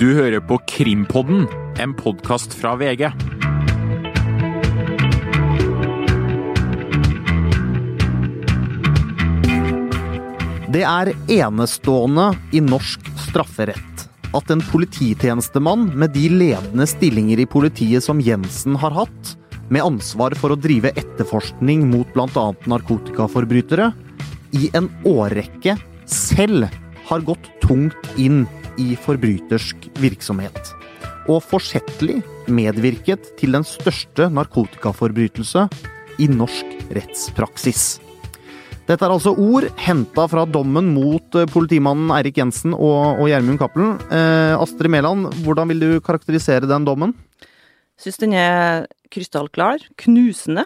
Du hører på Krimpodden, en podkast fra VG. Det er enestående i norsk strafferett at en polititjenestemann med de ledende stillinger i politiet som Jensen har hatt, med ansvar for å drive etterforskning mot bl.a. narkotikaforbrytere, i en årrekke selv har gått tungt inn i forbrytersk virksomhet. Og forsettlig medvirket til den største narkotikaforbrytelse i norsk rettspraksis. Dette er altså ord henta fra dommen mot eh, politimannen Eirik Jensen og, og Gjermund Cappelen. Eh, Astrid Mæland, hvordan vil du karakterisere den dommen? Syns den er krystallklar, knusende.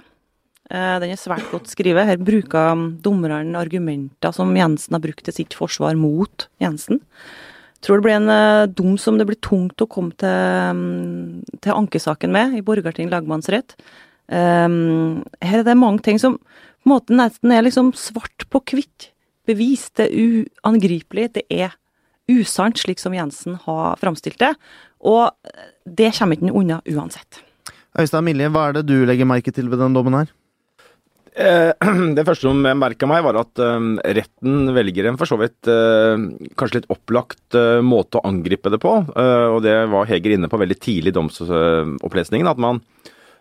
Eh, den er svært godt skrevet. Her bruker dommeren argumenter som Jensen har brukt til sitt forsvar mot Jensen. Tror det blir en uh, dom som det blir tungt å komme til, um, til ankesaken med i Borgarting lagmannsrett. Um, her er det mange ting som på en måte nesten er liksom svart på hvitt. Bevis. Det er uangripelig. Det er usant, slik som Jensen har framstilt det. Og det kommer ikke unna uansett. Øystein Milje, hva er det du legger merke til ved den dommen her? Eh, det første som jeg merka meg, var at eh, retten velger en for så vidt eh, kanskje litt opplagt måte å angripe det på. Og det var Heger inne på veldig tidlig i domsopplesningen. At man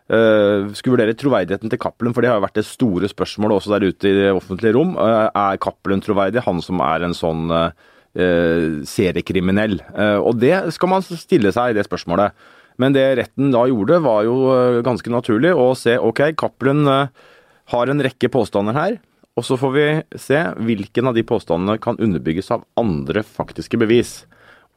skulle vurdere troverdigheten til Cappelen, for det har jo vært det store spørsmålet også der ute i det offentlige rom. Er Cappelen troverdig, han som er en sånn seriekriminell? Og det skal man stille seg, det spørsmålet. Men det retten da gjorde, var jo ganske naturlig å se OK, Cappelen har en rekke påstander her. Og så får vi se hvilken av de påstandene kan underbygges av andre faktiske bevis.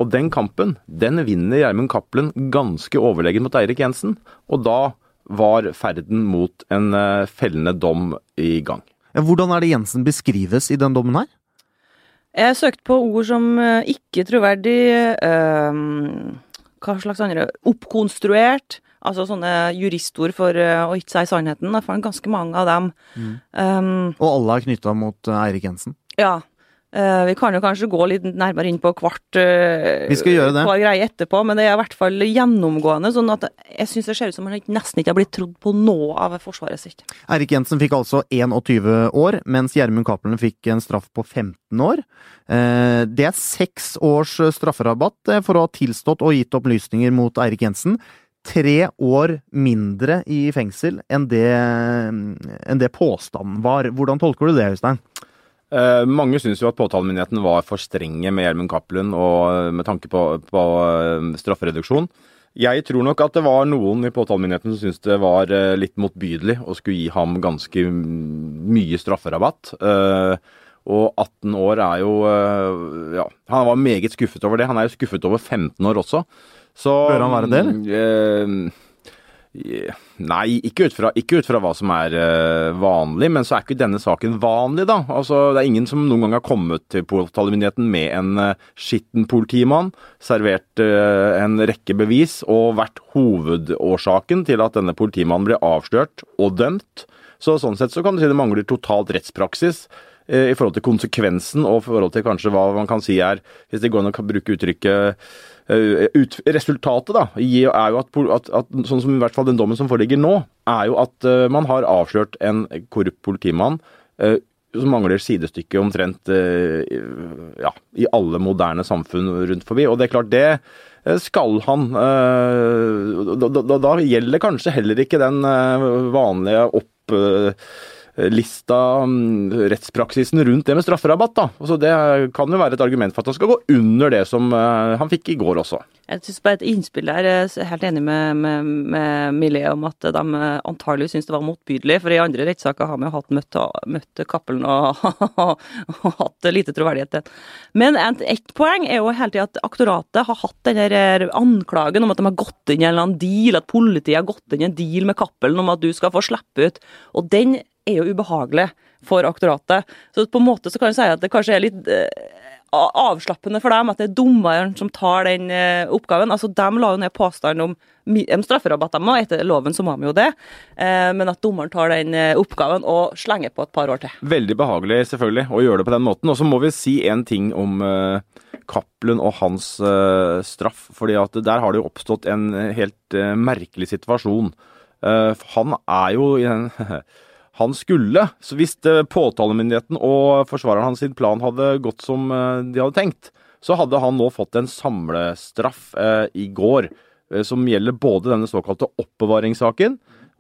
Og den kampen, den vinner Gjermund Cappelen ganske overlegen mot Eirik Jensen. Og da var ferden mot en eh, fellende dom i gang. Hvordan er det Jensen beskrives i den dommen her? Jeg søkte på ord som eh, ikke troverdig, øh, hva slags andre Oppkonstruert, Altså sånne juristord for uh, å ikke si sannheten. Det er ganske mange av dem. Mm. Um, og alle er knytta mot uh, Eirik Jensen? Ja. Uh, vi kan jo kanskje gå litt nærmere inn på hvert vi skal gjøre det. hver greie etterpå, men det er i hvert fall gjennomgående. sånn at jeg syns det ser ut som han nesten ikke har blitt trodd på noe av forsvaret sitt. Eirik Jensen fikk altså 21 år, mens Gjermund Cappelen fikk en straff på 15 år. Det er seks års strafferabatt for å ha tilstått og gitt opplysninger mot Eirik Jensen tre år mindre i fengsel enn det, enn det påstanden var. Hvordan tolker du det, Øystein? Eh, mange syns jo at påtalemyndigheten var for strenge med Gjermund Cappelen og med tanke på, på uh, straffereduksjon. Jeg tror nok at det var noen i påtalemyndigheten som syntes det var uh, litt motbydelig å skulle gi ham ganske mye strafferabatt. og 18 år er jo Ja, han var meget skuffet over det. Han er jo skuffet over 15 år også. Så, Bør han være det, eller? Uh, nei, ikke ut, fra, ikke ut fra hva som er uh, vanlig, men så er ikke denne saken vanlig, da. Altså, Det er ingen som noen gang har kommet til påtalemyndigheten med en uh, skitten politimann, servert uh, en rekke bevis og vært hovedårsaken til at denne politimannen ble avslørt og dømt. Så Sånn sett så kan du si det mangler totalt rettspraksis i forhold til konsekvensen og i forhold til kanskje hva man kan si er, hvis det går an å bruke uttrykket Eh, ut, resultatet da, er jo at, at, at, sånn som i hvert fall den dommen som foreligger nå, er jo at uh, man har avslørt en korrupt politimann uh, som mangler sidestykke omtrent uh, ja, i alle moderne samfunn rundt forbi. Og det er klart, det skal han da, da, da, gjelder kanskje heller ikke den vanlige opp lista mm, rettspraksisen rundt det med strafferabatt. da. Altså Det kan jo være et argument for at han skal gå under det som eh, han fikk i går også. Jeg synes bare et innspill der, jeg er helt enig med, med, med Millie om at de antagelig syns det var motbydelig. For i andre rettssaker har vi hatt møtt, møtt Cappelen og, og, hatt lite troverdighet. Men ett poeng er jo hele tida at aktoratet har hatt denne anklagen om at de har gått inn i en eller annen deal, at politiet har gått inn i en deal med Cappelen om at du skal få slippe ut. Og den er jo ubehagelig for aktoratet. Så på en måte så kan du si at det kanskje er litt eh, avslappende for dem at det er dommeren som tar den eh, oppgaven. Altså, De la jo ned påstand om en strafferabatt, de må, Etter loven så må de jo det. Eh, men at dommeren tar den oppgaven og slenger på et par år til. Veldig behagelig selvfølgelig å gjøre det på den måten. Og så må vi si en ting om Cappelen og hans straff. fordi at der har det jo oppstått en helt merkelig situasjon. Han er jo i en Han skulle, så hvis eh, påtalemyndigheten og forsvareren hans sin plan hadde gått som eh, de hadde tenkt, så hadde han nå fått en samlestraff eh, i går, eh, som gjelder både denne såkalte oppbevaringssaken,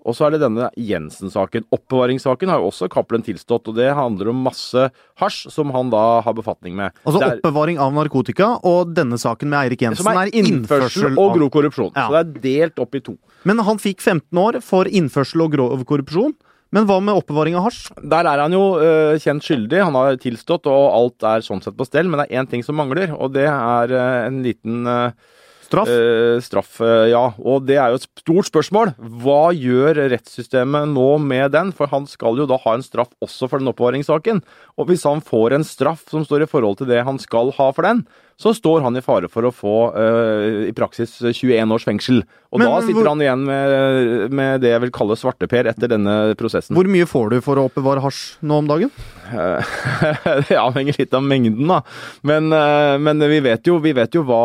og så er det denne Jensen-saken. Oppbevaringssaken har jo også Cappelen tilstått, og det handler om masse hasj som han da har befatning med. Altså er- oppbevaring av narkotika, og denne saken med Eirik Jensen som er innførsel og grov korrupsjon. Ja. Så det er delt opp i to. Men han fikk 15 år for innførsel og grov korrupsjon. Men hva med oppbevaring av hasj? Der er han jo uh, kjent skyldig, han har tilstått, og alt er sånn sett på stell. Men det er én ting som mangler, og det er uh, en liten øh, Straff? Uh, straff. uh, ja, og det er jo et stort spørsmål. Hva gjør rettssystemet nå med den? For han skal jo da ha en straff også for den oppbevaringssaken. Og hvis han får en straff som står i forhold til det han skal ha for den, så står han i fare for å få uh, i praksis 21 års fengsel. Og Men da hvor- sitter han igjen med, med det jeg vil kalle svarteper etter denne prosessen. Hvor mye får du for å oppbevare hasj nå om dagen? det avhenger litt av mengden, da. Men, eh, men vi, vet jo, vi vet jo hva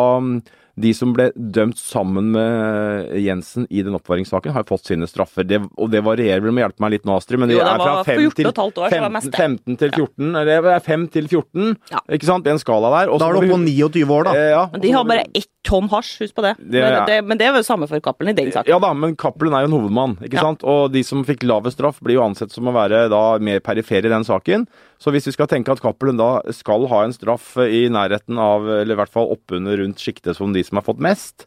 de som ble dømt sammen med Jensen i den oppvaringssaken, har fått sine straffer. Det, og det varierer vel, må hjelpe meg litt nå, Astrid, men Jo, det det er fra 5 til år, så det var 15, mest det. 15 til 14. Eller det er 5 til 14, Ja. ikke sant? En skala der. Også, Da er du oppe på 29 år, da. Eh, ja. Men de har bare ett tonn hasj, husk på det. Det men, det men det er jo samme for Cappelen i den saken. Ja da, men Cappelen er jo en hovedmann, ikke Ja. sant? Og de som fikk lavest straff, blir jo ansett som å være da mer perifere i den saken. Så hvis vi skal tenke at Cappelen da skal ha en straff i nærheten av, eller i hvert fall oppunder rundt sjiktet som de som har fått mest,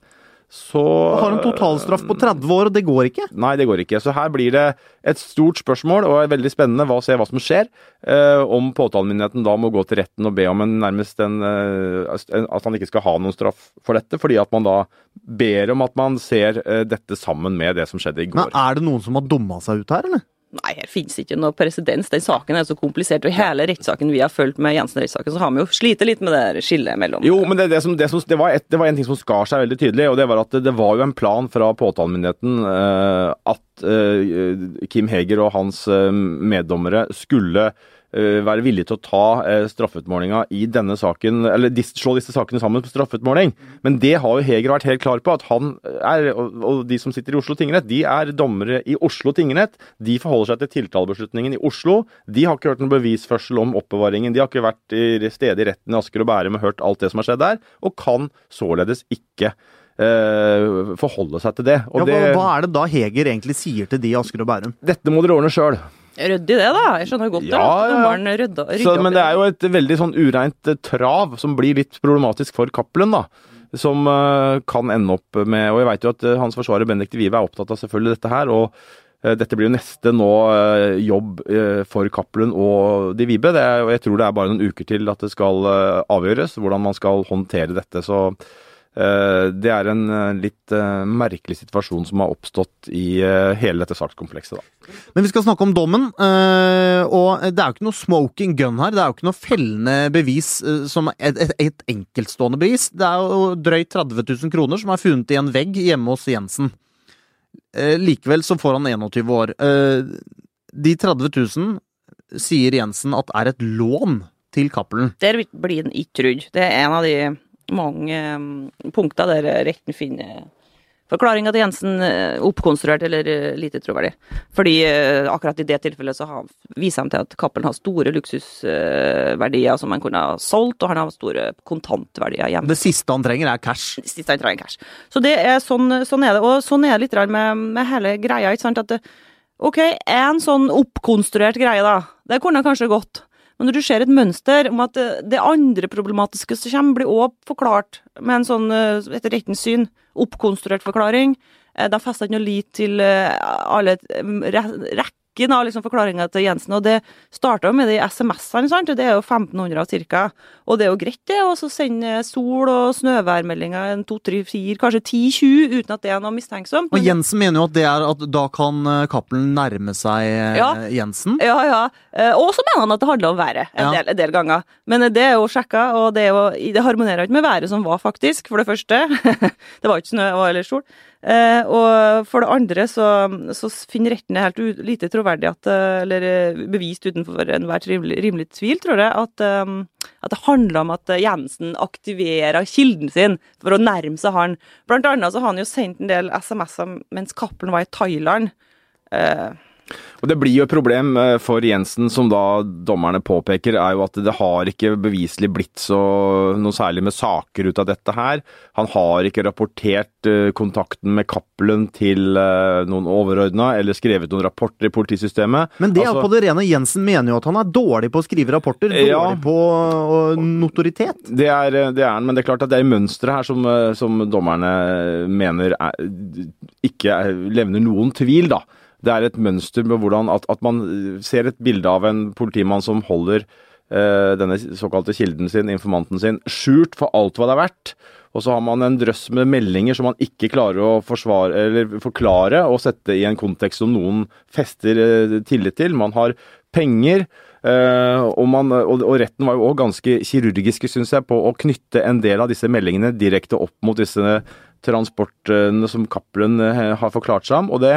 så Har en totalstraff på 30 år, og det går ikke. Nei, det går ikke. Så her blir det et stort spørsmål, og er veldig spennende å se hva som skjer. Eh, om påtalemyndigheten da må gå til retten og be om en nærmest en, eh, en At han ikke skal ha noen straff for dette, fordi at man da ber om at man ser eh, dette sammen med det som skjedde i går. Men er det noen som har dumma seg ut her, eller? Nei, her finnes ikke noe presedens. Den saken er så komplisert. Og i hele rettssaken vi har fulgt med Jensen-rettssaken, så har vi jo slitt litt med det skillet mellom Jo, men det, det, som, det, som, det, var et, det var en ting som skar seg veldig tydelig, og det var at det, var jo en plan fra påtalemyndigheten uh, at uh, Kim Heger og hans uh, meddommere skulle være villige til å ta eh, straffeutmålinga i denne saken, eller slå disse sakene sammen på straffeutmåling. Men det har jo Heger vært helt klar på, at han er, og, de som sitter i Oslo tingrett, de er dommere i Oslo tingrett. De forholder seg til tiltalebeslutningen i Oslo. De har ikke hørt noen bevisførsel om oppbevaringen. De har ikke vært i stede i retten i Asker og Bærum og hørt alt det som har skjedd der, og kan således ikke eh, forholde seg til det. Ja, hva, det, hva er det da Heger egentlig sier til de i Asker og Bærum? Dette må dere ordne sjøl. Ryddig det, da. Jeg skjønner godt. Ja, ja. Dommeren rydda, rydda opp Men det er jo et veldig sånn ureint eh, trav som blir litt problematisk for Cappelen, da. Som uh, kan ende opp med Og jeg veit jo at uh, hans forsvarer Benedicte Vive er opptatt av selvfølgelig dette her. og dette blir jo neste nå jobb for Cappelen og de Vibe. Det er, og jeg tror det er bare noen uker til at det skal avgjøres hvordan man skal håndtere dette. Så det er en eh, litt eh, merkelig situasjon som har oppstått i eh, hele dette sakskomplekset. da. Men vi skal snakke om dommen, eh, og det er jo ikke noe smoking gun her. Det er jo ikke noe fellende bevis eh, som et, et, et enkeltstående bevis. Det er jo drøyt 30 000 kroner som er funnet i en vegg hjemme hos Jensen. Eh, Likevel så får han 21 år. Eh, De 30 000 sier Jensen at er et lån til Cappelen. Der blir den ikke trudd. Det er en av de mange um, punkter der retten finner forklaringa til Jensen eh, oppkonstruert eller eh, lite troverdig. Fordi eh, akkurat i det tilfellet så har, viser han til at Cappelen har store luksusverdier som han kunne ha solgt, og han har store kontantverdier hjemme. Det siste han trenger, er cash. Det siste han trenger cash. Så det er sånn, sånn er det. Og sånn er det litt med, med hele greia. ikke sant, at det, Ok, en sånn oppkonstruert greie, da. Det kunne kanskje gått. Men når du ser et mønster om at det, det andre problematiske som kommer, blir òg forklart med en sånn, eh, etter rettens syn, oppkonstruert forklaring. Eh, De fester ikke noe lit til eh, alle eh, re- rekken av liksom forklaringer til Jensen, og det starta med de SMS-ene, sant? Det er jo 1500 av cirka. Og det er jo greit, det, Og så sender sol- og snøværmeldinger en to, tre, fire, kanskje 10-20, uten at det er noe mistenksomt. Og Jensen mener jo at det er at da kan eh, Cappelen nærme seg eh, Ja. Jensen. Ja, ja. Eh, Og så mener han at det handler om været en, Ja. del, en del ganger. Men det er jo sjekka, og det, er jo, det harmonerer ikke med været som var, faktisk, for det første. det var ikke snø eller sol. Eh, og for det andre så, så finner retten det helt lite troverdig at eh, Eller eh, bevist utenfor enhver rimelig, rimelig tvil, tror jeg, at, at det handler om at Jensen aktiverer kilden sin for å nærme seg han. Blant annet så har han jo sendt en del SMS-er mens Cappelen var i Thailand. Eh, Og det blir jo et problem eh, for Jensen, som da dommerne påpeker, er jo at det har ikke beviselig blitt så noe særlig med saker ut av dette her. Han har ikke rapportert eh, kontakten med Cappelen til eh, noen overordna, eller skrevet noen rapporter i politisystemet. Men det er Altså- på det rene. Jensen mener jo at han er dårlig på å skrive rapporter. Dårlig Ja. på notoritet. Det er, det er han, men det er klart at det er mønsteret her som, som dommerne mener er, ikke er, levner noen tvil, da. Det er et mønster med hvordan at, at man ser et bilde av en politimann som holder eh, denne såkalte kilden sin, informanten sin, skjult for alt hva det er verdt. Og så har man en drøss med meldinger som man ikke klarer å forsvare, forklare og sette i en kontekst som noen fester eh, tillit til. Man har penger, Uh, og, man, og, og retten var jo òg ganske kirurgiske, syns jeg, på å knytte en del av disse meldingene direkte opp mot disse transportene som Cappelen eh, har forklart seg om. Og det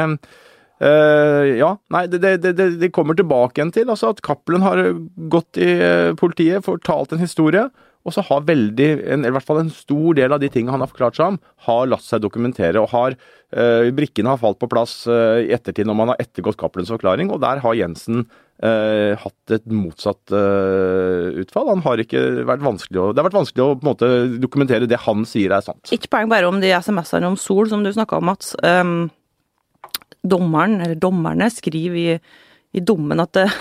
eh, ja, nei, det, det, det, det kommer tilbake igjen til altså at Cappelen har gått i uh, politiet, fortalt en historie, og så har veldig, en, i hvert fall en stor del av de tingene han har forklart seg om, har latt seg dokumentere. og har, uh, Brikkene har falt på plass i ettertid når man har ettergått Cappelens forklaring, og der har Jensen hatt et motsatt utfall. Han har ikke vært vanskelig å, det har vært vanskelig å på en måte dokumentere det han sier er sant. Ikke poeng bare om de SMS-ene om Sol som du snakka om, Mats. Um, dommeren, eller dommerne, skriver i, i dommen at eh,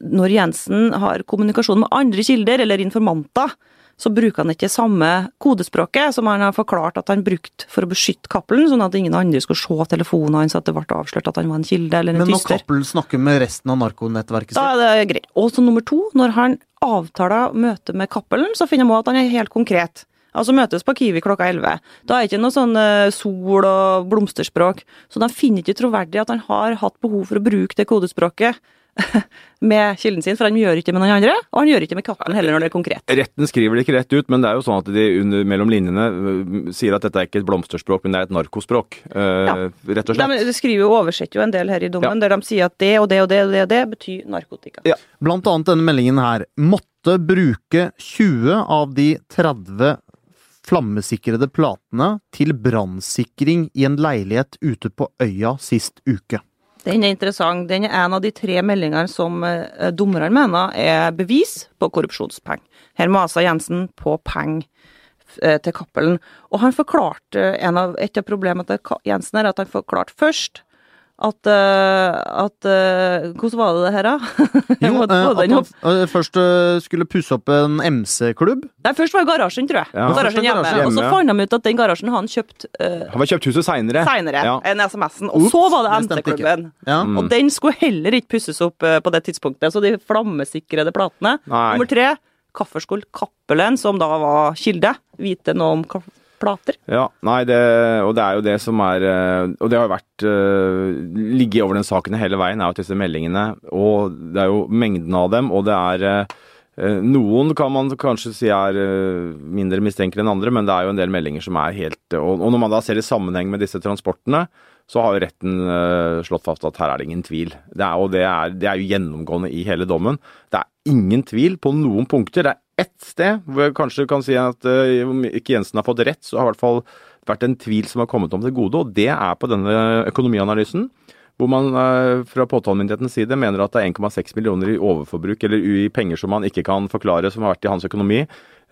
når Jensen har kommunikasjon med andre kilder eller informanter, så bruker han ikke samme kodespråket som han har forklart at han brukte for å beskytte Cappelen, sånn at ingen andre skulle se telefonen hans, at det ble avslørt at han var en kilde eller en tyster. Men når. Cappelen snakker med resten av narkonettverket Da er det greit. Og så nummer to, når han avtaler møte med Cappelen, så finner man at han er helt konkret. Altså møtes på Kiwi klokka 11. Da er det ikke noe sånn eh, sol- og blomsterspråk. Så de finner ikke troverdig at han har hatt behov for å bruke det kodespråket med kilden sin, for han gjør ikke med noen andre, og han gjør ikke med katten heller når det er konkret. Retten skriver det ikke rett ut, men det er jo sånn at de under, mellom linjene øh, sier at dette er ikke et blomsterspråk, men det er et narkospråk. øh, Ja. Rett og slett. De skriver jo oversetter jo en del her i dommen, der de sier at det og det og det og det, og det betyr narkotika. Ja. Blant annet denne meldingen her. Måtte bruke 20 av de 30 flammesikrede platene til brannsikring i en leilighet ute på øya sist uke. Den er interessant. Den er en av de tre meldingene som eh, dommerne mener er bevis på korrupsjonspenger. Her maser Jensen på penger eh, til Cappelen. Og han forklarte av, et av problemene til Jensen er at han forklarte først at, eh, at eh, Hvordan var det det her, da? Jo, eh, at den han først skulle pusse opp en MC-klubb. Nei, først var det garasjen, tror jeg. Ja. Garasjen hjemme. Garasjen hjemme. Og så fant de ut at den garasjen har han kjøpt uh, Han var kjøpt huset seinere. seinere, Ja. enn SMS-en. Og så var det. MC-klubben. Ja. Mm. Og den skulle heller ikke pusses opp uh, på det tidspunktet. Så de flammesikrede platene. Nei. Nummer tre, kaffeskål Cappelen, som da var kilde, vite noe om ka- plater? Ja, nei, det, og det er jo det som er øh, Og det har jo vært øh, ligget over den saken hele veien, er jo disse meldingene Og det er jo mengden av dem, og det er øh, Noen kan man kanskje si er mindre mistenkelige enn andre, men det er jo en del meldinger som er helt Og, når man da ser i sammenheng med disse transportene, så har jo retten slått fast at her er det ingen tvil. Det er, og det er, det er jo gjennomgående i hele dommen. Det er ingen tvil på noen punkter. Det er ett sted hvor jeg kanskje kan si at øh, om ikke Jensen har fått rett, så har i hvert fall vært en tvil som har kommet om til gode, og det er på denne økonomianalysen. Hvor man øh, fra påtalemyndighetens side mener at det er 1,6 millioner i overforbruk, eller i penger som man ikke kan forklare, som har vært i hans økonomi.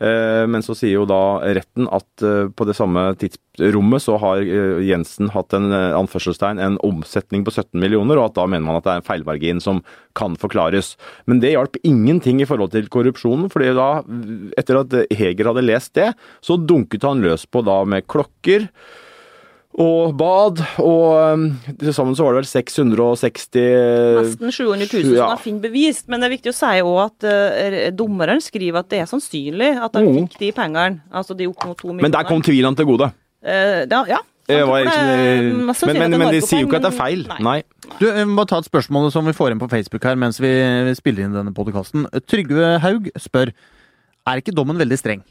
Eh, Men så sier jo da retten at eh, på det samme tidsrommet så har eh, Jensen hatt en anførselstegn, en omsetning på 17 millioner, og at da mener man at det er en feilmargin som kan forklares. Men det hjalp ingenting i forhold til korrupsjonen, fordi da, etter at Heger hadde lest det, så dunket han løs på da med klokker og bad, og um, til sammen så var det vel 660 Nesten 700 000 som ja. har funnet bevist, Men det er viktig å si òg at uh, dommeren skriver at det er sannsynlig at han mm. fikk de pengene. Altså de opp mot to millioner. Men der kom tvilene til gode. Uh, da, ja. Mest men, men, men de sier jo ikke at det er feil. Nei. Du, Vi må ta et spørsmål som vi får inn på Facebook her mens vi vi spiller inn denne podkasten. Trygve Haug spør er ikke dommen veldig streng.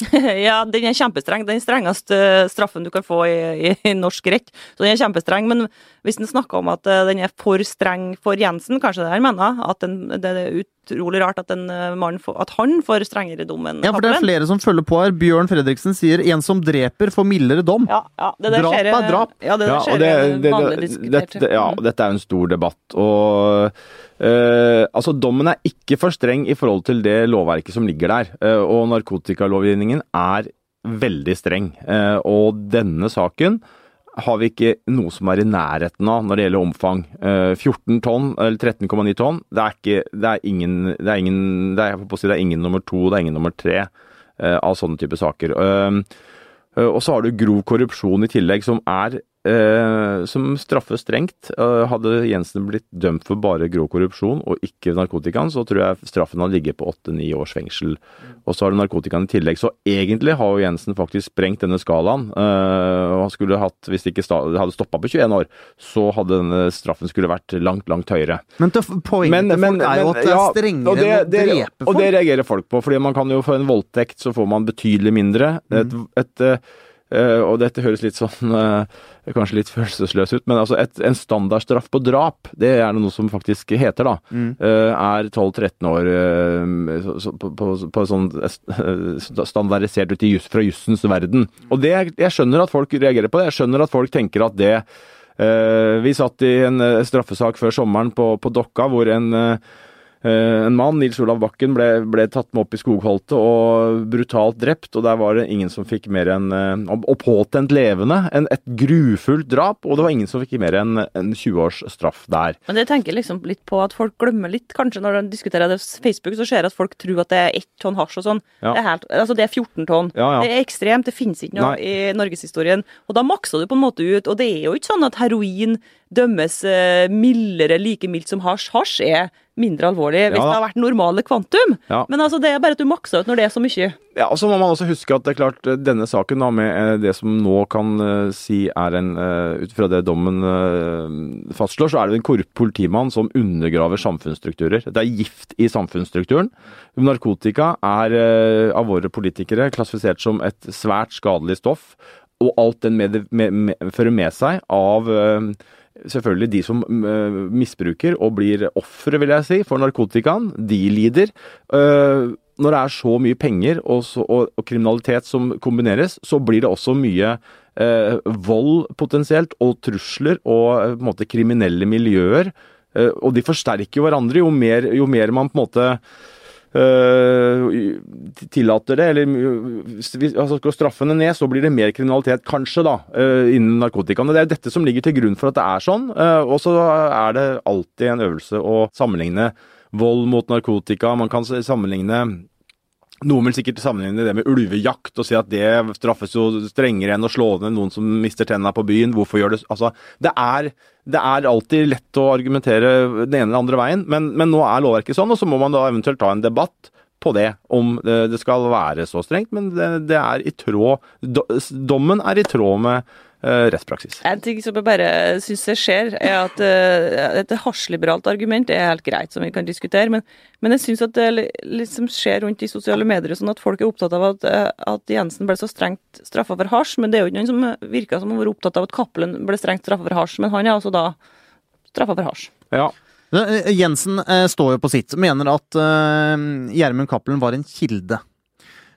ja, den er kjempestreng. Den strengeste eh, straffen du kan få i, i, i norsk rett. Så den er kjempestreng. Men hvis en snakker om at eh, den er for streng for Jensen, kanskje det er mener at den, det er utrolig rart at, en eh, mann får, at han får strengere dom enn Ja, for det er flere som følger på her. Bjørn Fredriksen sier en som dreper, får mildere dom. Ja, ja, det der Drap skjer, er drap. Ja, det der Ja, skjer og det, det, vanlig det, diskutert. dette, ja, dette er jo en stor debatt. Og eh, altså, dommen er ikke for streng i forhold til det lovverket som ligger der. Eh, og narkotikalovgivningen er veldig streng. Eh, og denne saken har vi ikke noe som er i nærheten av når det gjelder omfang. Eh, 14 tonn, eller 13,9 tonn, det er ikke Det er ingen Det er ingen, det er, si, det er ingen nummer to, det er ingen nummer tre eh, av sånne type saker. Eh, Eh, Og så har du grov korrupsjon i tillegg, som er eh, som straffes strengt. Eh, hadde Jensen blitt dømt for bare grov korrupsjon og ikke narkotikaen, så tror jeg straffen hadde ligget på åtte-ni års fengsel. Og så har du narkotikaen i tillegg. Så egentlig har jo Jensen faktisk sprengt denne skalaen. Eh, og han skulle hatt, Hvis det ikke hadde stoppa på 21 år, så hadde denne straffen skulle vært langt, langt høyere. Men poenget til folk er jo at det er strengere og det, det, å drepe folk. Og det reagerer folk på, fordi man kan jo få en voldtekt, så får man betydelig mindre. Et, et, eh, og dette høres litt sånn eh, Kanskje litt følelsesløst ut, men altså et, en standardstraff på drap, det er noe som faktisk heter, da. Mm. er 12-13 år eh, på, på, på sånn eh, standardisert ut i just, fra jussens verden. Og det, jeg skjønner at folk reagerer på det. Jeg skjønner at folk tenker at det Eh, vi satt i en eh, straffesak før sommeren på, på Dokka hvor en, eh, eh, en mann, Nils Olav Bakken, ble, ble tatt med opp i skogholtet og brutalt drept. Og der var det ingen som fikk mer enn eh, Og påtent levende. En, et grufullt drap. Og det var ingen som fikk mer enn en 20 års straff der. Men jeg tenker liksom litt på at folk glemmer litt, kanskje når de diskuterer det på Facebook, så ser jeg at folk tror at det er ett tonn hasj og sånn. Ja. Det, er helt, altså det er 14 tonn. Ja, ja. Det er ekstremt, det finnes ikke noe Nei. i norgeshistorien. Og da makser du på en måte ut, og det er jo ikke sånn at heroin dømmes eh, mildere, like mildt som hasj. Hasj er mindre alvorlig hvis Ja det har vært normale kvantum. Ja. Men altså, det er bare at du makser ut når det er så mye. Ja, og så må man også huske at det er klart, eh, denne saken da, med eh, det som nå kan uh, si er en uh, Ut fra det dommen uh, fastslår, så er det en korrupt politimann som undergraver samfunnsstrukturer. Det er gift i samfunnsstrukturen. Narkotika er av våre politikere klassifisert som et svært skadelig stoff, og alt den med, med, med, fører med seg av Selvfølgelig de som misbruker og blir ofre, vil jeg si, for narkotikaen. De lider. Eh, når det er så mye penger og, så, og, og kriminalitet som kombineres, så blir det også mye eh, vold potensielt, og trusler og eh, på måte kriminelle miljøer. Eh, og de forsterker hverandre jo mer, jo mer man på en måte tillater det, eller vi altså, går straffene ned, så blir det mer kriminalitet, kanskje, da, eh, innen narkotikaene. Det er dette som ligger til grunn for at det er sånn. Og så er det alltid en øvelse å sammenligne vold mot narkotika. Man kan sammenligne noen vil sikkert sammenligne det med ulvejakt og si at det straffes jo strengere enn å slå ned noen som mister tennene på byen. Hvorfor gjør det Altså, det er, det er alltid lett å argumentere den ene eller andre veien, men, men nå er lovverket sånn, og så må man da eventuelt ta en debatt på det, om det, skal være så strengt. Men det, det er i tråd Dommen er i tråd med eh, rettspraksis. En ting som jeg bare syns jeg skjer, er at uh, et hasjliberalt argument er helt greit, som vi kan diskutere, men, men jeg syns at det liksom skjer rundt i sosiale medier sånn at folk er opptatt av at, eh, at Jensen ble så strengt straffa for hasj, men det er jo ikke noen som virker som å være opptatt av at Cappelen ble strengt straffa for hasj, men han er altså da straffa for hasj. Ja. Eh, Jensen eh, står jo på sitt, mener at eh, Gjermund Cappelen var en kilde.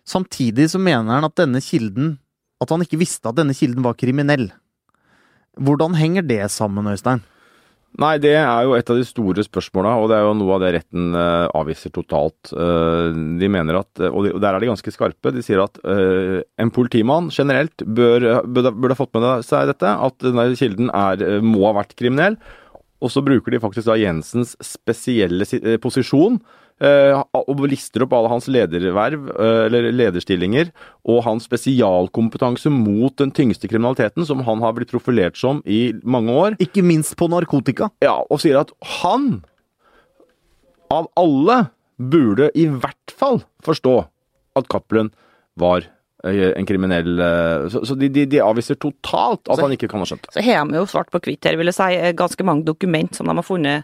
Samtidig så mener han at denne kilden At han ikke visste at denne kilden var kriminell. Hvordan henger det sammen, Øystein? Nei, det er jo et av de store spørsmåla, og det er jo noe av det retten eh, avviser totalt. Eh, de mener at, og, de, og der er de ganske skarpe, de sier at eh, en politimann generelt bør, burde, burde fått med seg dette, at denne kilden er, må ha vært kriminell. Og så bruker de faktisk da Jensens spesielle eh, posisjon eh, og lister opp alle hans lederverv, eh, eller lederstillinger, og hans spesialkompetanse mot den tyngste kriminaliteten, som han har blitt profilert som i mange år. Ikke minst på narkotika. Ja, og sier at han, av alle, burde i hvert fall forstå at Cappelen var en kriminell eh, Så, så de, de, de avviser totalt at Så- han ikke kan ha skjønt det. Så har de jo svart på hvitt her, vil jeg si, eh, ganske mange dokument som de har funnet eh,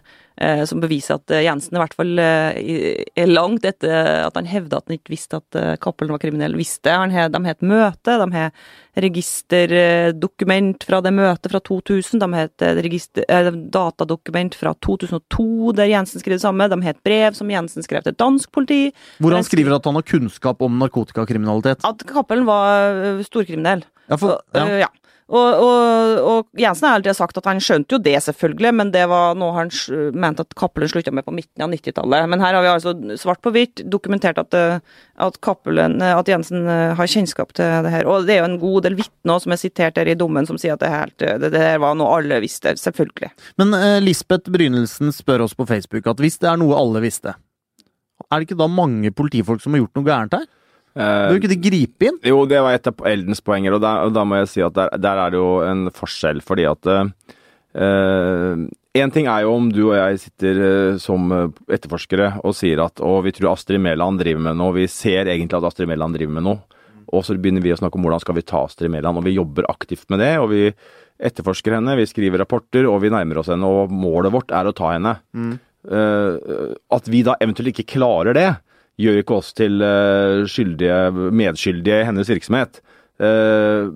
som beviser at eh, Jensen i hvert fall eh, er langt etter at han hevda at han ikke visste at eh, Cappelen var kriminell. Visste han he, De har et møte, de har registerdokument fra det møtet fra 2000, de har et eh, register, eh, datadokument fra 2002 der Jensen skrev det samme, de har et brev som Jensen skrev til dansk politi, Hvor han skriver at han har kunnskap om narkotikakriminalitet. at Cappelen var eh, storkriminell. Ja, for, ja. ja. Og, og, og Jensen har alltid sagt at han skjønte jo det, selvfølgelig, men det var noe han mente at Cappelen slutta med på midten av 90-tallet. Men her har vi altså svart på hvitt dokumentert at, øh, at, Cappelen, øh, at Jensen øh, har kjennskap til det her. Og det er jo en god del vitner som er sitert her i dommen, som sier at det, øh, det, det her var noe alle visste. Selvfølgelig. Men eh, Lisbeth Brynildsen spør oss på Facebook at hvis det er noe alle visste, er det ikke da mange politifolk som har gjort noe gærent her? Bør ikke de gripe inn? Jo, det var et av Eldens poenger, og, da må jeg si at der, der er det jo en forskjell, fordi at Én ting er jo om du og jeg sitter uh, som eh, etterforskere og sier at å, vi tror Astrid Mæland driver med noe, vi ser egentlig at Astrid Mæland driver med noe. Og så begynner vi å snakke om hvordan skal vi ta Astrid Mæland, og vi jobber aktivt med det. og vi etterforsker henne, vi skriver rapporter, og vi nærmer oss henne, og målet vårt er å ta henne. Eh, at vi da eventuelt ikke klarer det, gjør ikke oss til eh, skyldige, medskyldige i hennes virksomhet. Eh,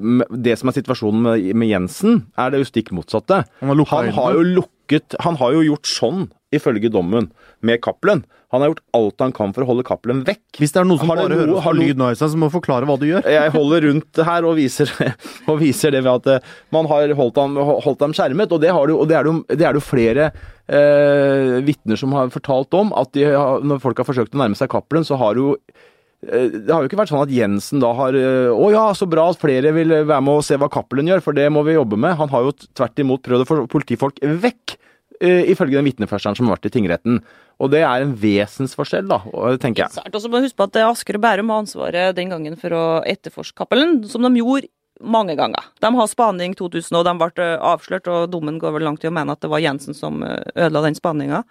det som er situasjonen med, Jensen, er det jo stikk motsatte. Han har Han har jo lukket Han har jo gjort sånn, ifølge dommen, med Cappelen. Han har gjort alt han kan for å holde Cappelen vekk. Hvis det er noen som Har bare hører har lyd nå, Øystein, så må du forklare hva du gjør. Jeg holder rundt her og viser, og viser det ved at eh, man har holdt ham, holdt ham skjermet. Og det, har det, og det er det jo flere eh, vitner som har fortalt om. At de når folk har forsøkt å nærme seg Cappelen, så har jo eh, det har jo ikke vært sånn at Jensen da har eh, Å ja, så bra at flere vil være med og se hva Cappelen gjør, for det må vi jobbe med. Han har jo tvert imot prøvd å få politifolk vekk, eh, ifølge den vitneførselen som har vært i tingretten. Og det er en vesensforskjell, da, tenker jeg. Svært. Og så må huske på at eh, Asker og Bærum har ansvaret den gangen for å etterforske Cappelen, som de gjorde mange ganger. De har spaning 2000, og de ble eh, avslørt, og dommen går vel langt i å mene at det var Jensen som eh, ødela den spaninga.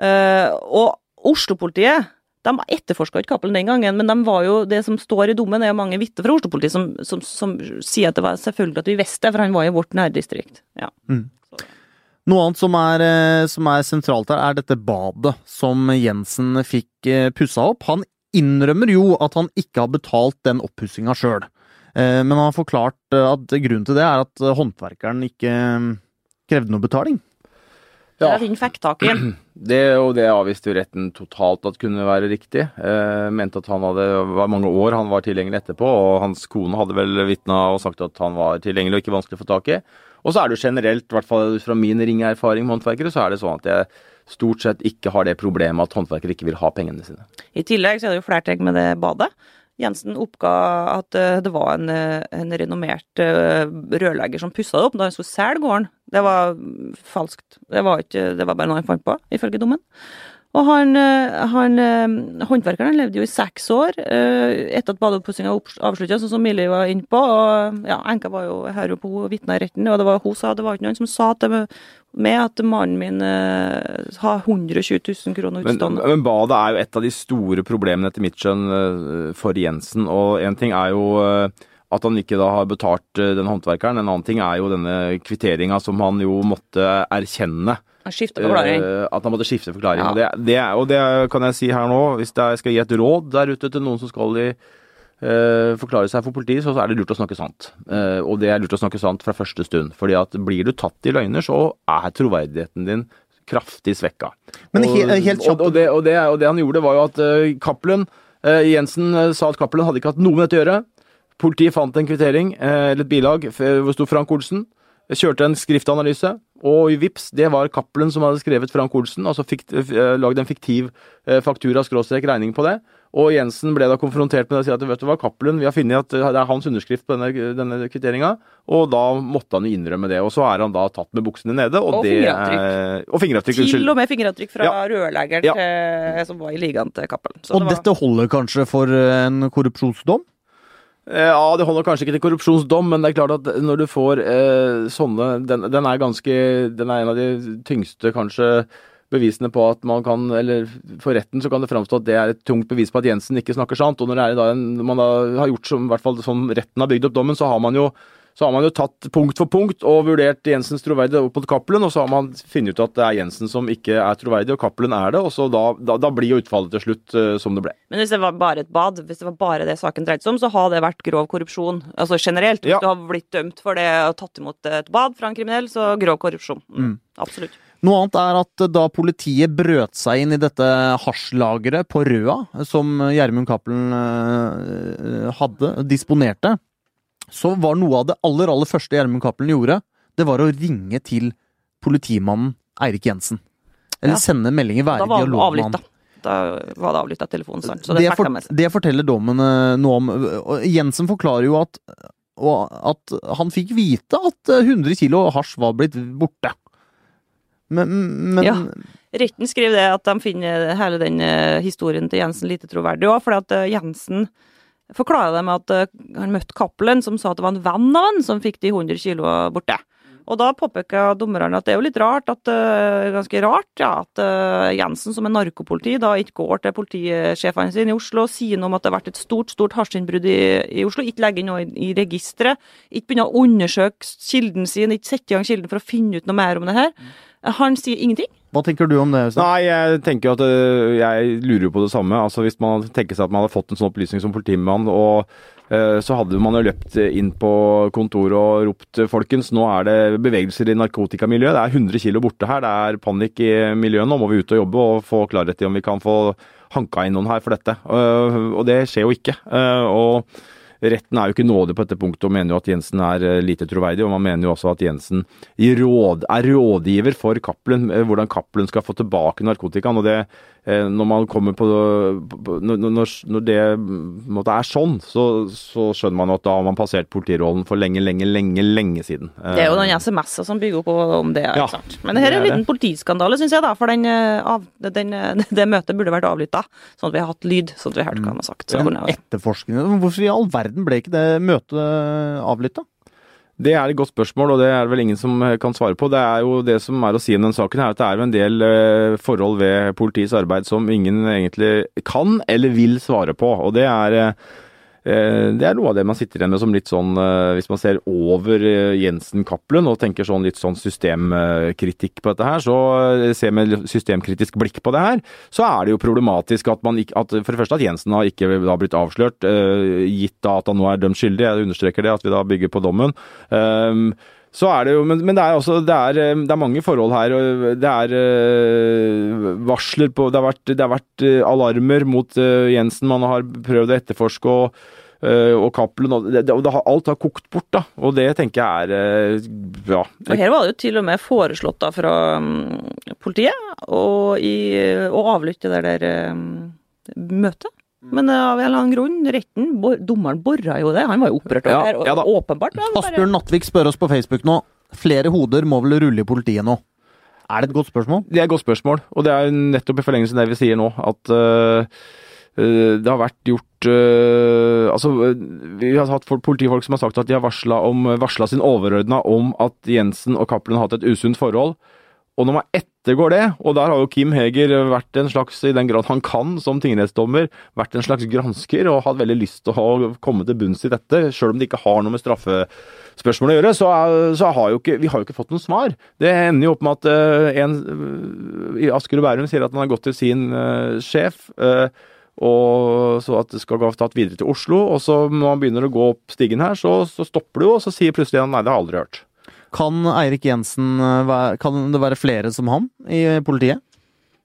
Eh, og Oslo-politiet de etterforska ikke Cappelen den gangen, men de var jo, det som står i dommen, er jo mange vitner fra Oslo-politiet som, som, som sier at det var selvfølgelig at vi visste det, for han var i vårt nærdistrikt. Ja. Noe annet som er, som er sentralt her, er dette badet som Jensen fikk pussa opp. Han innrømmer jo at han ikke har betalt den oppussinga sjøl, men han har forklart eh, at grunnen til det er at eh, håndverkeren ikke eh, krevde noe betaling. Det Ja. er fikk tak i. Det, og det avviste jo retten totalt at kunne være riktig. Eh, mente at han hadde var mange år han var tilgjengelig etterpå, og hans kone hadde vel vitna og sagt at han var tilgjengelig og ikke vanskelig å få tak i. Og så er det jo generelt, i hvert fall fra min ringe erfaring med håndverkere, så er det sånn at jeg stort sett ikke har det problemet at håndverkere ikke vil ha pengene sine. I tillegg så er det jo flertegg med det badet. Jensen oppga at eh, det var en, eh, en renommert eh, rørlegger som pussa det opp da han skulle selge gården. Det var mm, falskt. Det var, ikke, det var bare noe han fant på, ifølge dommen. Og han, eh, han eh, håndverkeren han levde jo i seks år eh, etter at badeoppussinga avslutta, sånn som Millie var inne på. Og ja, enka var jo, her på hun vitna i retten, og det var, hun sa det var ikke noen som sa til meg at mannen min har 120 000 kroner Men, utstående. men badet er jo et av de store problemene etter mitt skjønn for Jensen. Og en ting er jo at han ikke da har betalt den håndverkeren. En annen ting er jo denne kvitteringa som han jo måtte erkjenne. Forklaring. Eh, at han måtte skifte forklaring. Ja. Det, det, og det kan jeg si her nå, hvis jeg skal gi et råd der ute til noen som skal i, eh, forklare seg for politiet, så er det lurt å snakke sant. Eh, og det er lurt å snakke sant fra første stund. fordi at blir du tatt i løgner, så er troverdigheten din kraftig svekka. Men og, he- helt kjapt- og, og, det, og, det, og det han gjorde, var jo at uh, Cappelen Jensen sa at Cappelen hadde ikke hatt noe med dette å gjøre. Politiet fant en kvittering, eller et bilag, hvor sto Frank Olsen. Kjørte en skriftanalyse, og vips, det var Cappelen som hadde skrevet Frank Olsen. Altså fikt, eh, lagd en fiktiv eh, faktura skråstrek regning på det. Og Jensen ble da konfrontert med det og sier at vet du hva, Cappelen, vi har funnet at det er hans underskrift på denne, denne kvitteringa. Og da måtte han jo innrømme det. Og så er han da tatt med buksene nede. Og, Og det fingeravtrykk. er- Og fingeravtrykk, unnskyld. Til og med fingeravtrykk fra Ja. rørleggeren Ja. som var i ligaen til Cappelen. Og det var- dette holder kanskje for en korrupsjonsdom? Eh, Ja, det holder kanskje ikke til korrupsjonsdom, men det er klart at når du får eh, sånne den, den er ganske Den er en av de tyngste, kanskje, bevisene på at man kan Eller for retten så kan det framstå at det er et tungt bevis på at Jensen ikke snakker sant. Og når en, man da har gjort som, i hvert fall som retten har bygd opp dommen, så har man jo Så har man jo tatt punkt for punkt og vurdert Jensens troverdighet opp mot Cappelen, og så har man funnet ut at det er Jensen som ikke er troverdig, og Cappelen er det. Og så da, da, da blir jo utfallet til slutt uh, som det ble. Men hvis det var bare et bad, hvis det var bare det saken dreide seg om, så har det vært grov korrupsjon. Altså generelt. Hvis Ja. du har blitt dømt for det og tatt imot et bad fra en kriminell, så grov korrupsjon. Mm. Absolutt. Noe annet er at da politiet brøt seg inn i dette hasjlageret på Røa, som Gjermund Cappelen eh, hadde, disponerte, så var noe av det aller, aller første Gjermund Cappelen gjorde, det var å ringe til politimannen Eirik Jensen. Eller Ja. sende meldinger, være i dialog med han. Da var det avlytta telefonen, sant. Så det, Det, for, det forteller dommen eh, noe om. Jensen forklarer jo at, at han fikk vite at eh, 100 kilo hasj var blitt borte. Men, men Ja. Retten skriver det at de finner hele den eh, historien til Jensen lite troverdig òg, fordi at eh, Jensen forklarer det med at eh, han møtte Cappelen, som sa at det var en venn av han som fikk de 100 kilo borte. Og da påpeker dommerne at det er jo litt rart, at, eh, ganske rart, ja, at eh, Jensen som er narkopoliti da ikke går til politisjefene sine i Oslo og sier noe om at det har vært et stort stort hasjinnbrudd i, i Oslo, ikke legger inn noe i, i registeret, ikke begynner å undersøke kilden sin, ikke sette i gang kilden for å finne ut noe mer om det her. Han sier ingenting. Hva tenker du om det? Øystein? Nei, jeg tenker at øh, jeg lurer på det samme. Altså Hvis man tenker seg at man hadde fått en sånn opplysning som politimann, og øh, så hadde man jo løpt inn på kontoret og ropt folkens, nå er det bevegelser i narkotikamiljøet. Det er 100 kilo borte her, det er panikk i miljøet. Nå må vi ut og jobbe og få klarhet i om vi kan få hanka inn noen her for dette. Og det skjer jo ikke. Og Retten er jo ikke nådig på dette punktet og mener jo at Jensen er eh, lite troverdig. Og man mener jo også at Jensen råd, er rådgiver for Cappelen, eh, hvordan Cappelen skal få tilbake narkotikaen. og det Når man kommer på, når, når, det på måte er sånn, så, så skjønner man at da har man passert politirollen for lenge, lenge, lenge lenge siden. Det er jo den SMS-en som bygger opp om det. Ja. Men det her er en liten politiskandale, syns jeg, da. For den, eh, av, den, eh, det møtet burde vært avlytta, sånn at vi har hatt lyd, sånn at vi har hørt hva han har sagt. Så ja, Hvorfor i all verden ble ikke det møtet avlytta? Det er et godt spørsmål, og det er det vel ingen som eh, kan svare på. Det er jo det som er å si om den saken, er at det er jo en del eh, forhold ved politiets arbeid som ingen egentlig kan eller vil svare på. Og det er, eh, det er noe av det man sitter igjen med som litt sånn eh, Hvis man ser over eh, Jensen-Cappelen og tenker sånn litt sånn systemkritikk på dette her, så eh, ser med systemkritisk blikk på det her, så er det jo problematisk at man ikke at For det første at Jensen har ikke da blitt avslørt, eh, gitt da at han nå er dømt skyldig. Jeg understreker det, at vi da bygger på dommen. Så er det jo, men, men det er også det er, eh, det er mange forhold her. og Det er eh, varsler på Det har vært, det har vært eh, alarmer mot eh, Jensen. Man har prøvd å etterforske og, eh, og Cappelen. Og det, det, alt har kokt bort, da. Og det tenker jeg er bra. ja. Her var det jo til og med foreslått da fra um, politiet å, å avlytte det der um, møtet. Men eh, av en eller annen grunn, retten, bor, dommeren borra jo det. Han var jo opprørt over Ja, det. Ja da. åpenbart. Asbjørn Nattvik spør oss på Facebook nå. Flere hoder må vel rulle i politiet nå? Er det et godt spørsmål? Det er et godt spørsmål, og det er nettopp i forlengelsen av det vi sier nå, at øh, det har vært gjort øh, Altså, vi har hatt politifolk som har sagt at de har varsla sin overordna om at Jensen og Cappelen har hatt et usunt forhold. Og når man ettergår det, og der har jo Kim Heger vært en slags, i den grad han kan som tingrettsdommer, vært en slags gransker og hatt veldig lyst til å komme til bunns i dette, sjøl om det ikke har noe med straffespørsmål å gjøre, så, så har jo ikke, vi har jo ikke fått noen svar. Det ender jo opp med at eh, en i Asker og Bærum sier at han har gått til sin eh, sjef. eh, og så at det skal gå tatt videre til Oslo, og så når man begynner å gå opp stigen her, så, så stopper det jo, og så sier plutselig han nei, det har jeg aldri hørt. Kan Eirik Jensen eh, Kan det være flere som han i politiet?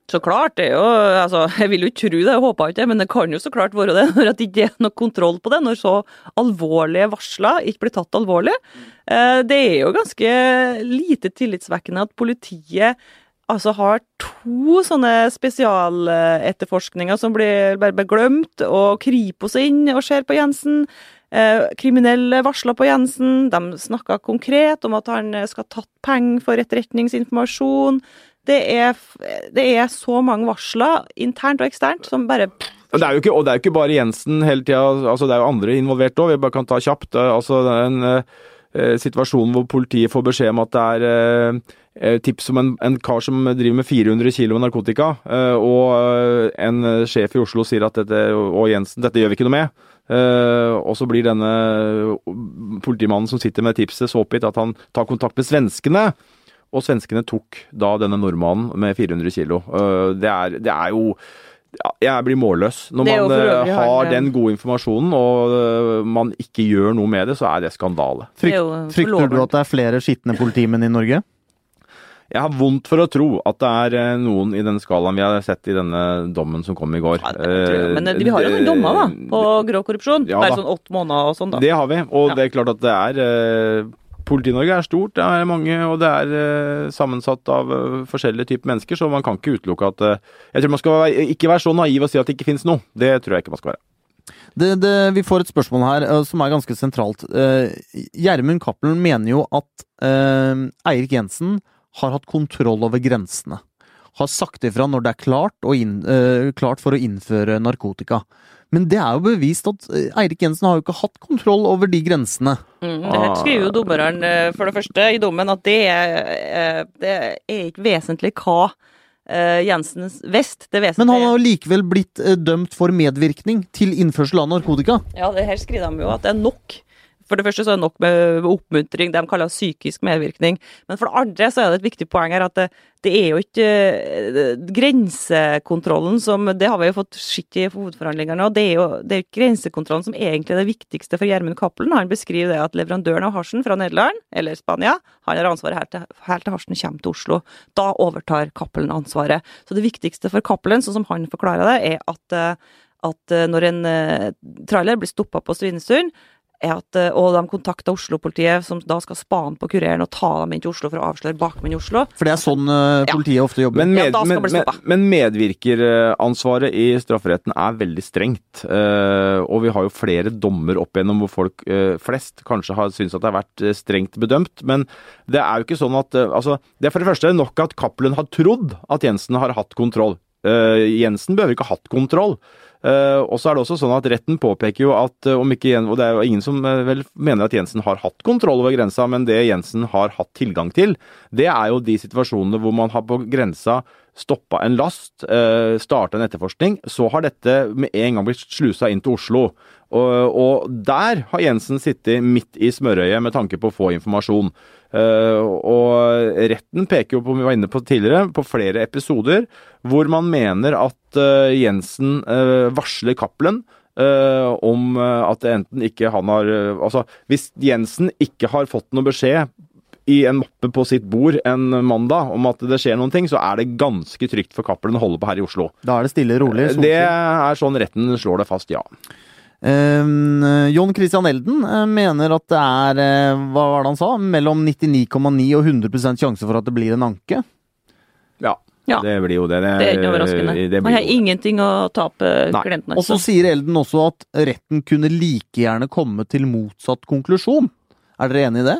Så klart, det er jo altså, Jeg vil jo ikke tro det, jeg håper ikke det, men det kan jo så klart være det. Når det ikke er noe kontroll på det, når så alvorlige varsler ikke blir tatt alvorlig. Eh, Det er jo ganske lite tillitsvekkende at politiet altså har to sånne spesialetterforskninger som blir bare glemt, og Kripos inn og ser på Jensen. Eh, kriminelle varsler på Jensen. De snakka konkret om at han skal ha tatt penger for etterretningsinformasjon. Det er, det er så mange varsler, internt og eksternt, som bare det er jo ikke, og det er jo ikke bare Jensen hele tida, altså det er jo andre involvert òg. Vi bare kan ta kjapt. eh, altså en eh, situasjon hvor politiet får beskjed om at det er eh, eh, tips om en, en kar som driver med 400 kilo narkotika, eh, og eh, en eh, sjef i Oslo sier at dette, og Jensen, dette gjør vi ikke noe med. Eh, og så blir denne politimannen som sitter med tipset så oppgitt at han tar kontakt med svenskene. Og svenskene tok da denne nordmannen med 400 kilo. Uh, det, er, det er jo ja, jeg blir målløs. Når man eh, har den gode informasjonen, og uh, man ikke gjør noe med det, så er det skandale. Er Frykt, frykter du at det er flere skitne politimenn i Norge? Jeg har vondt for å tro at det er eh, noen i den skalaen vi har sett i denne dommen som kom i går. Ja. Men eh, vi har jo Eh, noen dommer da, på grov korrupsjon. Ja, Bare sånn åtte måneder og sånn, da. Det har vi, og Ja. det er klart at det er eh, Politi-Norge er stort, det er mange, og det er eh, sammensatt av eh, forskjellige typer mennesker, så man kan ikke utelukke at eh, Jeg tror man skal være, ikke være så naiv og si at det ikke finnes noe. Det tror jeg ikke man skal være. Det, det, vi får et spørsmål her eh, som er ganske sentralt. Eh, Gjermund Cappelen mener jo at eh, Eirik Jensen har hatt kontroll over grensene. Har sagt ifra når det er klart, inn, uh, klart for å innføre narkotika. Men det er jo bevist at eh, Eirik Jensen har jo ikke hatt kontroll over de grensene. Mm, det her skriver jo dommeren eh, for det første i dommen at det er, det er ikke vesentlig hva Jensens Jensen visste. Det vesentlige. Men han har jo likevel blitt dømt for medvirkning til innførsel av narkotika. Ja, det her skriver de jo at det er nok. For det første så er det nok med oppmuntring, det de kaller psykisk medvirkning. Men for det andre så er det et viktig poeng her at det, det er jo ikke eh, grensekontrollen som Det har vi jo fått skitt i hovedforhandlingene, og det er jo det er ikke grensekontrollen som egentlig er det viktigste for Gjermund Cappelen. Han beskriver det at leverandøren av hasjen fra Nederland, eller Spania, han har ansvaret helt til, helt til hasjen kommer til Oslo. Da overtar Cappelen ansvaret. Så det viktigste for Cappelen, sånn som han forklarer det, er at eh, at eh, når en trailer blir stoppa på Svinesund, at, eh, og de kontakter Oslo-politiet, som da skal spane på kureren og ta dem inn til Oslo for å avsløre bakmenn i Oslo. For det er sånn Ja. politiet ofte jobber. Men, med, ja, men, men, medvirkeransvaret i strafferetten er veldig strengt. Uh, og vi har jo flere dommer opp igjennom hvor folk uh, flest kanskje har syntes at det har vært strengt bedømt. Men det er jo ikke sånn at altså, Det er for det første nok at Cappelen har trodd at Jensen har hatt kontroll. Eh, Jensen behøver ikke ha hatt kontroll. Eh, og så er det også sånn at Retten påpeker jo at eh, om ikke Og det er jo ingen som eh, vel mener at Jensen har hatt kontroll over grensa, men det Jensen har hatt tilgang til, det er jo de situasjonene hvor man har på grensa stoppa en last, starta en etterforskning, så har dette med en gang blitt slusa inn til Oslo. Og, og der har Jensen sittet midt i smørøyet med tanke på å få informasjon. Eh, og retten peker jo på, vi var inne på tidligere, på flere episoder hvor man mener at eh, Jensen eh, varsler Cappelen om at enten ikke han har Altså, hvis Jensen ikke har fått noe beskjed i en mappe på sitt bord en mandag om at det skjer noen ting, så er det ganske trygt for Cappelen å holde på her i Oslo. Da er det stille, rolig. Det er sånn retten slår det fast, ja. Um, John Christian Elden uh, mener at det er uh, hva var det han sa, mellom 99,9 og 100% sjanse for at det blir en anke. Ja, Ja. det blir jo det. Det, Det er ikke overraskende. Man har det. ingenting å tape, Og så sier Elden også at retten kunne like gjerne komme til motsatt konklusjon. Er dere enig i det?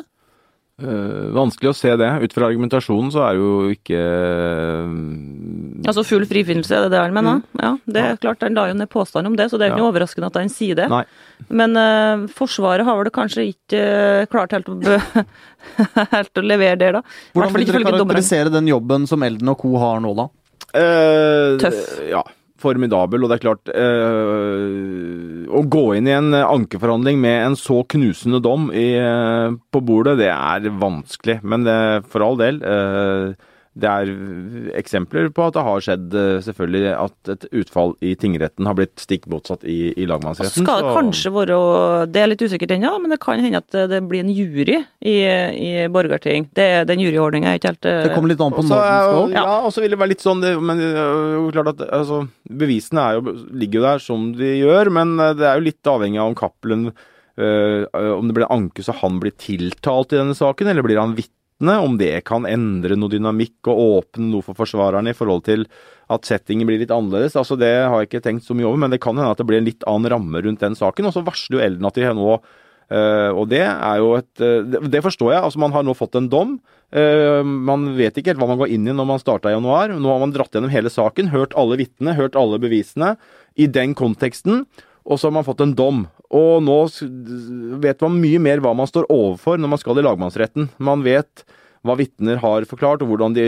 Eh, vanskelig å se det. Ut fra argumentasjonen så er jo ikke Altså full frifinnelse, er det det han mener? Ja, det er klart, han la jo ned påstand om det, så det er ikke Ja. overraskende at han sier det. Nei. Men uh, Forsvaret har vel kanskje ikke klart helt å, helt å levere det, da. Hvordan vil dere karakterisere den jobben som Elden og co. har nå, da? Eh, Tøff. Ja. Formidabel. Og det er klart øh, Å gå inn i en ankeforhandling med en så knusende dom i, eh, på bordet, det er vanskelig. Men det, for all del. eh, det er eksempler på at det har skjedd eh, selvfølgelig at et utfall i tingretten har blitt stikk motsatt i, i lagmannsretten. skal det så- kanskje være Det er litt usikkert ennå, men det kan hende at det blir en jury i, i Borgarting. Det, den juryordninga er ikke helt eh, Det kommer litt an på når den skal opp. Ja, og så vil det være litt sånn det, Men klart at altså, bevisene er jo, ligger jo der som de gjør, men eh, det er jo litt avhengig av om Cappelen øh, Om det blir anke så han blir tiltalt i denne saken, eller blir han vitne? Om det kan endre noe dynamikk og åpne noe for forsvarerne i forhold til at settingen blir litt annerledes. Altså Det har jeg ikke tenkt så mye over, men det kan hende at det blir en litt annen ramme rundt den saken. Og så varsler jo Elden at de nå Uh, og det er jo et uh, det forstår jeg. altså Man har nå fått en dom. Uh, man vet ikke helt hva man går inn i når man starta i januar. Nå har man dratt gjennom hele saken, hørt alle vitnene, hørt alle bevisene i den konteksten. Og så har man fått en dom. Og nå vet man mye mer hva man står overfor når man skal i lagmannsretten. Man vet hva vitner har forklart, og hvordan de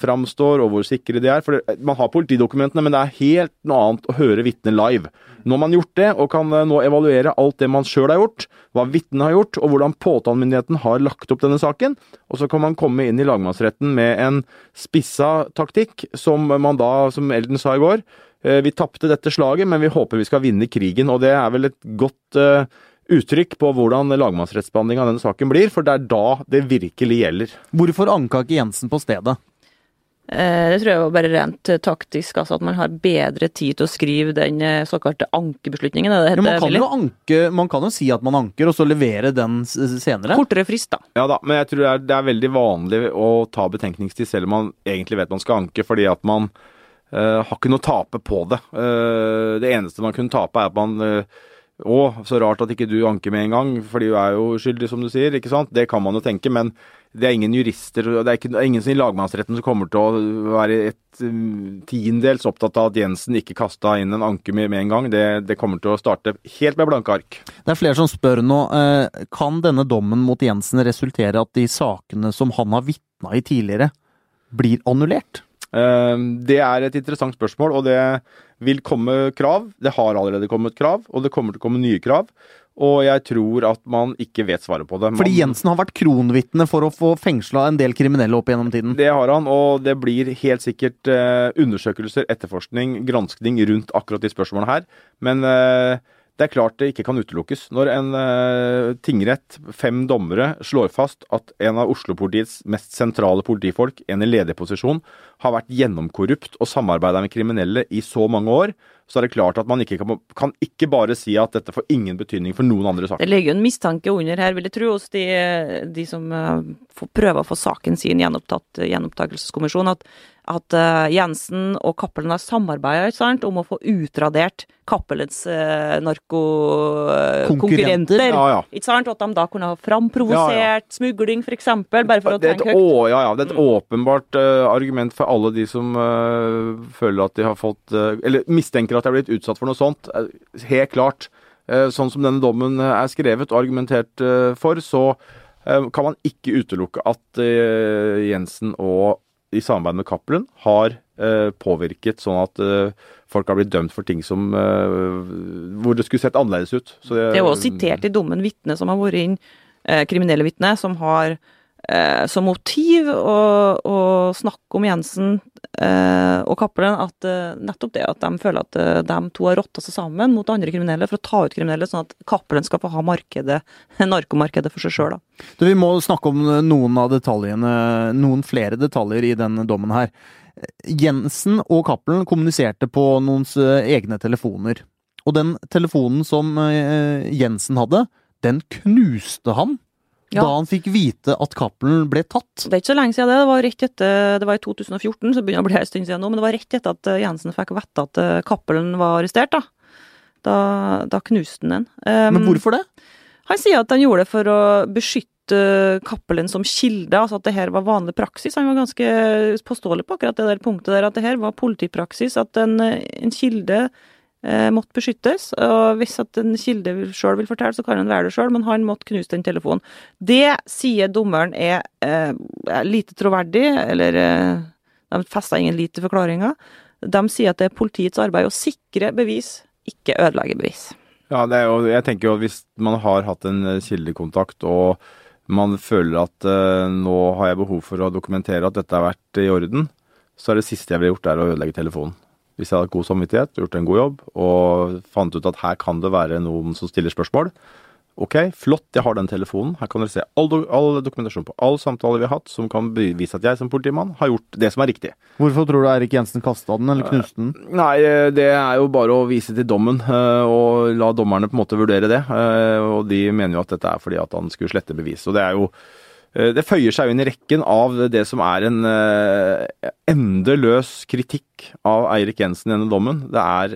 framstår, og hvor sikre de er. For man har politidokumentene, men det er helt noe annet å høre vitner live. Nå har man gjort det, og kan eh, nå evaluere alt det man sjøl har gjort, hva vitnene har gjort, og hvordan påtalemyndigheten har lagt opp denne saken. Og så kan man komme inn i lagmannsretten med en spissa taktikk, som man da, som Elden sa i går, vi tapte dette slaget, men vi håper vi skal vinne krigen. Og det er vel et godt uh, uttrykk på hvordan lagmannsrettsbehandling av denne saken blir, for det er da det virkelig gjelder. Hvorfor anka ikke Jensen på stedet? Eh, det tror jeg var bare rent taktisk, altså at man har bedre tid til å skrive den eh, såkalte ankebeslutningen. Det heter, man, kan jo anke, man kan jo si at man anker, og så levere den senere. Kortere frist, da. Ja da, men jeg tror det er, det er veldig vanlig å ta betenkningstid selv om man egentlig vet man skal anke, fordi at man har ikke noe å tape på det. Uh, det eneste man kunne tape, er at man uh, å, så rart at ikke du anker med en gang, fordi du er jo skyldig, som du sier. ikke sant? Det kan man jo tenke, men det er ingen jurister det er, ikke, det ingen i lagmannsretten som kommer til å være et um, tiendedels opptatt av at Jensen ikke kasta inn en anke med, med en gang. Det, det, kommer til å starte helt med blanke ark. Det er flere som spør nå. Eh, kan denne dommen mot Jensen resultere at de sakene som han har vitna i tidligere, blir annullert? Eh, det er et interessant spørsmål, og det vil komme krav. Det har allerede kommet krav, og det kommer til å komme nye krav. Og jeg tror at man ikke vet svaret på det. Man, Fordi Jensen har vært kronvitne for å få fengsla en del kriminelle opp gjennom tiden? Det har han, og det blir helt sikkert eh, undersøkelser, etterforskning, granskning rundt akkurat de spørsmålene her. Men uh, det er klart det ikke kan utelukkes. Når en eh, tingrett, fem dommere, slår fast at en av Oslo-politiets mest sentrale politifolk, en i ledig posisjon, har vært gjennomkorrupt og samarbeida med kriminelle i så mange år, så er det klart at man ikke kan, kan ikke bare si at dette får ingen betydning for noen andre saker. Det ligger jo en mistanke under her, vil jeg tro, hos de, de som uh, prøver å få saken sin gjenopptatt, gjenopptakelseskommisjon, at at uh, Jensen og Cappelen har samarbeida om å få utradert Cappelens uh, narkokonkurrenter. Ja, ja. Ikke sant? At de da kunne ha framprovosert ja, ja. smugling, f.eks. Bare for å tenke høyt. Å, ja, ja. Det er et mm. åpenbart uh, argument for alle de som føler at de har fått Eller mistenker at de har blitt utsatt for noe sånt. Helt klart. sånn som denne dommen er skrevet og argumentert for, så kan man ikke utelukke at Jensen og i samarbeid med Cappelen har eh, påvirket sånn at eh, folk har blitt dømt for ting som eh, hvor det skulle sett annerledes ut. Det, det, er også sitert i dommen vitne som har vært inn, kriminelle vitne, som har eh, som motiv å, å, snakke om Jensen eh, og Cappelen at eh, nettopp det at de føler at eh, de to har rotta seg sammen mot andre kriminelle for å ta ut kriminelle, sånn at Cappelen skal få ha markedet, narkomarkedet for seg sjøl. Vi må snakke om noen av detaljene, noen flere detaljer i denne dommen her. Jensen og Cappelen kommuniserte på noens eh, egne telefoner. Og den telefonen som eh, Jensen hadde, den knuste han ja. da han fikk vite at Cappelen ble tatt. Det er ikke så lenge siden det. Det var rett etter, det var i 2014, så begynner å bli en stund siden nå, men det var rett etter at eh, Jensen fikk vite at Cappelen var arrestert. Da, da, da knuste han den. Um, men hvorfor det? Han sier at han gjorde det for å beskytte Cappelen som kilde, altså at det her var vanlig praksis. Han var ganske påståelig på akkurat det der punktet der, at det her var politipraksis. At en, en kilde eh, måtte beskyttes. Og hvis at en kilde sjøl vil fortelle, så kan han være det sjøl, men han måtte knuse den telefonen. Det sier dommeren er eh, lite troverdig, eller eh, de fester ingen lit til forklaringa. De sier at det er politiets arbeid å sikre bevis, ikke ødelegge bevis. Ja, jo, jeg tenker jo at hvis man har hatt en kildekontakt og man føler at eh, nå har jeg behov for å dokumentere at dette har vært i orden, så er det siste jeg ville gjort, er å ødelegge telefonen. Hvis jeg hadde god samvittighet, gjort en god jobb og fant ut at her kan det være noen som stiller spørsmål, Ok, flott, jeg har den telefonen. Her kan dere se all, do all dokumentasjon på all samtale vi har hatt, som kan bevise at jeg som politimann har gjort det som er riktig. Hvorfor tror du Eirik Jensen kasta den, eller knuste den? Uh, nei, eh, det er jo bare å vise til dommen, uh, og la dommerne på en måte vurdere det. Og de mener jo at dette er fordi at han skulle slette bevis. Og det er jo det føyer seg jo inn i rekken av det som er en endeløs kritikk av Eirik Jensen i denne dommen. Det er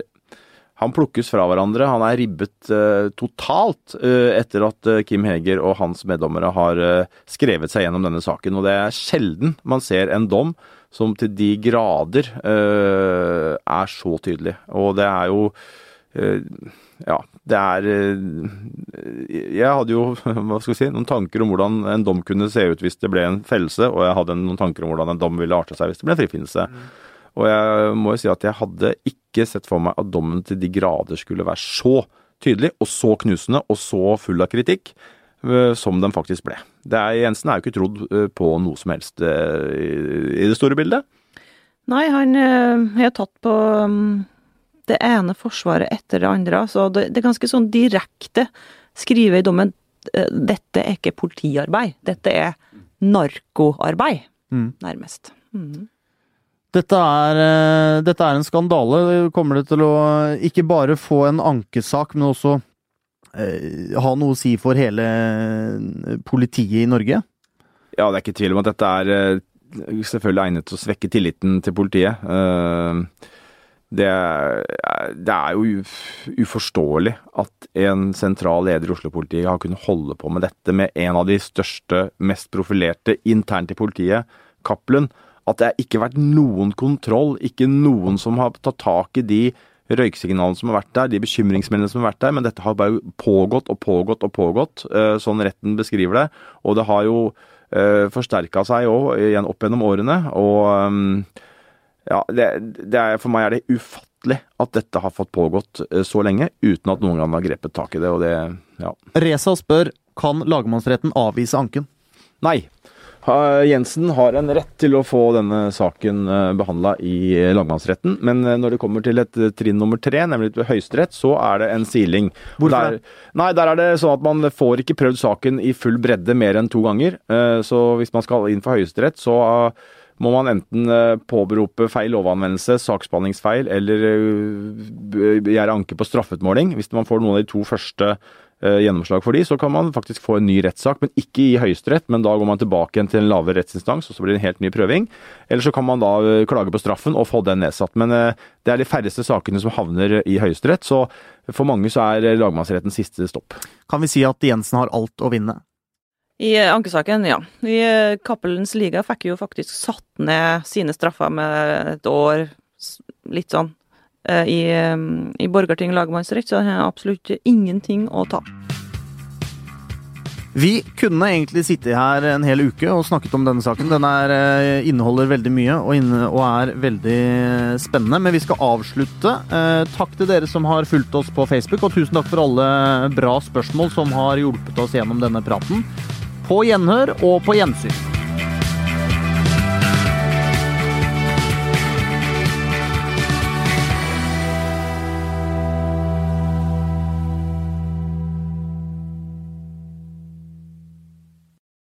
han plukkes fra hverandre. Han er ribbet uh, totalt etter at Kim Heger og hans meddommere har skrevet seg gjennom denne saken. Og det er sjelden man ser en dom som til de grader er så tydelig. Og det er jo eh, ja, det er eh, Jeg hadde jo hva skal vi si, noen tanker om hvordan en dom kunne se ut hvis det ble en fellelse, og jeg hadde noen tanker om hvordan en dom ville arte seg hvis det ble en frifinnelse. Og jeg må jo si at jeg hadde ikke sett for meg at dommen til de grader skulle være så tydelig, og så knusende, og så full av kritikk eh, som den faktisk ble. Det er, Jensen er jo ikke trodd eh, på noe som helst eh, i, det store bildet. Nei, han er tatt på mm, det ene forsvaret etter det andre. Så det, det er ganske sånn direkte skrive i dommen eh, dette er ikke politiarbeid, dette er narkoarbeid, Mm. nærmest. Mm. Dette er, eh, dette er en skandale. Kommer det til å ikke bare få en ankesak, men også eh, ha noe å si for hele eh, politiet i Norge? Ja, det er ikke tvil om at dette er selvfølgelig egnet til å svekke tilliten til politiet. Eh, Det, det er jo uforståelig at en sentral leder i Oslo-politiet har kunnet holde på med dette med en av de største, mest profilerte internt i politiet, Cappelen. At det ikke har vært noen kontroll, ikke noen som har tatt tak i de røyksignalene som har vært der, de bekymringsmeldingene som har vært der, men dette har bare pågått og pågått og pågått, eh, sånn retten beskriver det. Og det har jo uh, forsterka seg òg igjen opp gjennom årene. Og ehm, ja, det, det er, for meg er det ufattelig at dette har fått pågått eh, så lenge uten at noen gang har grepet tak i det. Og det, ja. Reza spør kan lagmannsretten avvise anken. Nei. Jensen har en rett til å få denne saken behandla i eh, lagmannsretten, men eh, når det kommer til et eh, trinn nummer tre, nemlig til Høyesterett, så er det en siling. Hvorfor Der, nei, der er det sånn at man får ikke prøvd saken i full bredde mer enn to ganger. Eh, Så hvis man skal inn for Høyesterett, så eh, må man enten eh, påberope feil lovanvendelse, saksbehandlingsfeil, eller gjøre begjære anke på straffutmåling. Hvis man får noen av de to første eh, gjennomslag for de, så kan man faktisk få en ny rettssak, men ikke i Høyesterett. Men da går man tilbake til en lavere rettsinstans, og så blir det en helt ny prøving. Eller så kan man da eh, klage på straffen og få den nedsatt. Men eh, det er de færreste sakene som havner i Høyesterett, så for mange så er eh, lagmannsretten siste stopp. Kan vi si at Jensen har alt å vinne? I eh, ankesaken, ja. I eh, Cappelens liga fikk jo faktisk satt ned sine straffer med et år, litt sånn. eh, I, eh, i Borgarting lagmannsrett, så har jeg absolutt ingenting å ta. Vi kunne egentlig sitte her en hel uke og snakket om denne saken. Den er, eh, inneholder veldig mye og, er veldig spennende. Men vi skal avslutte. Eh, takk til dere som har fulgt oss på Facebook, og tusen takk for alle bra spørsmål som har hjulpet oss gjennom denne praten. På gjenhør og på gjensyn.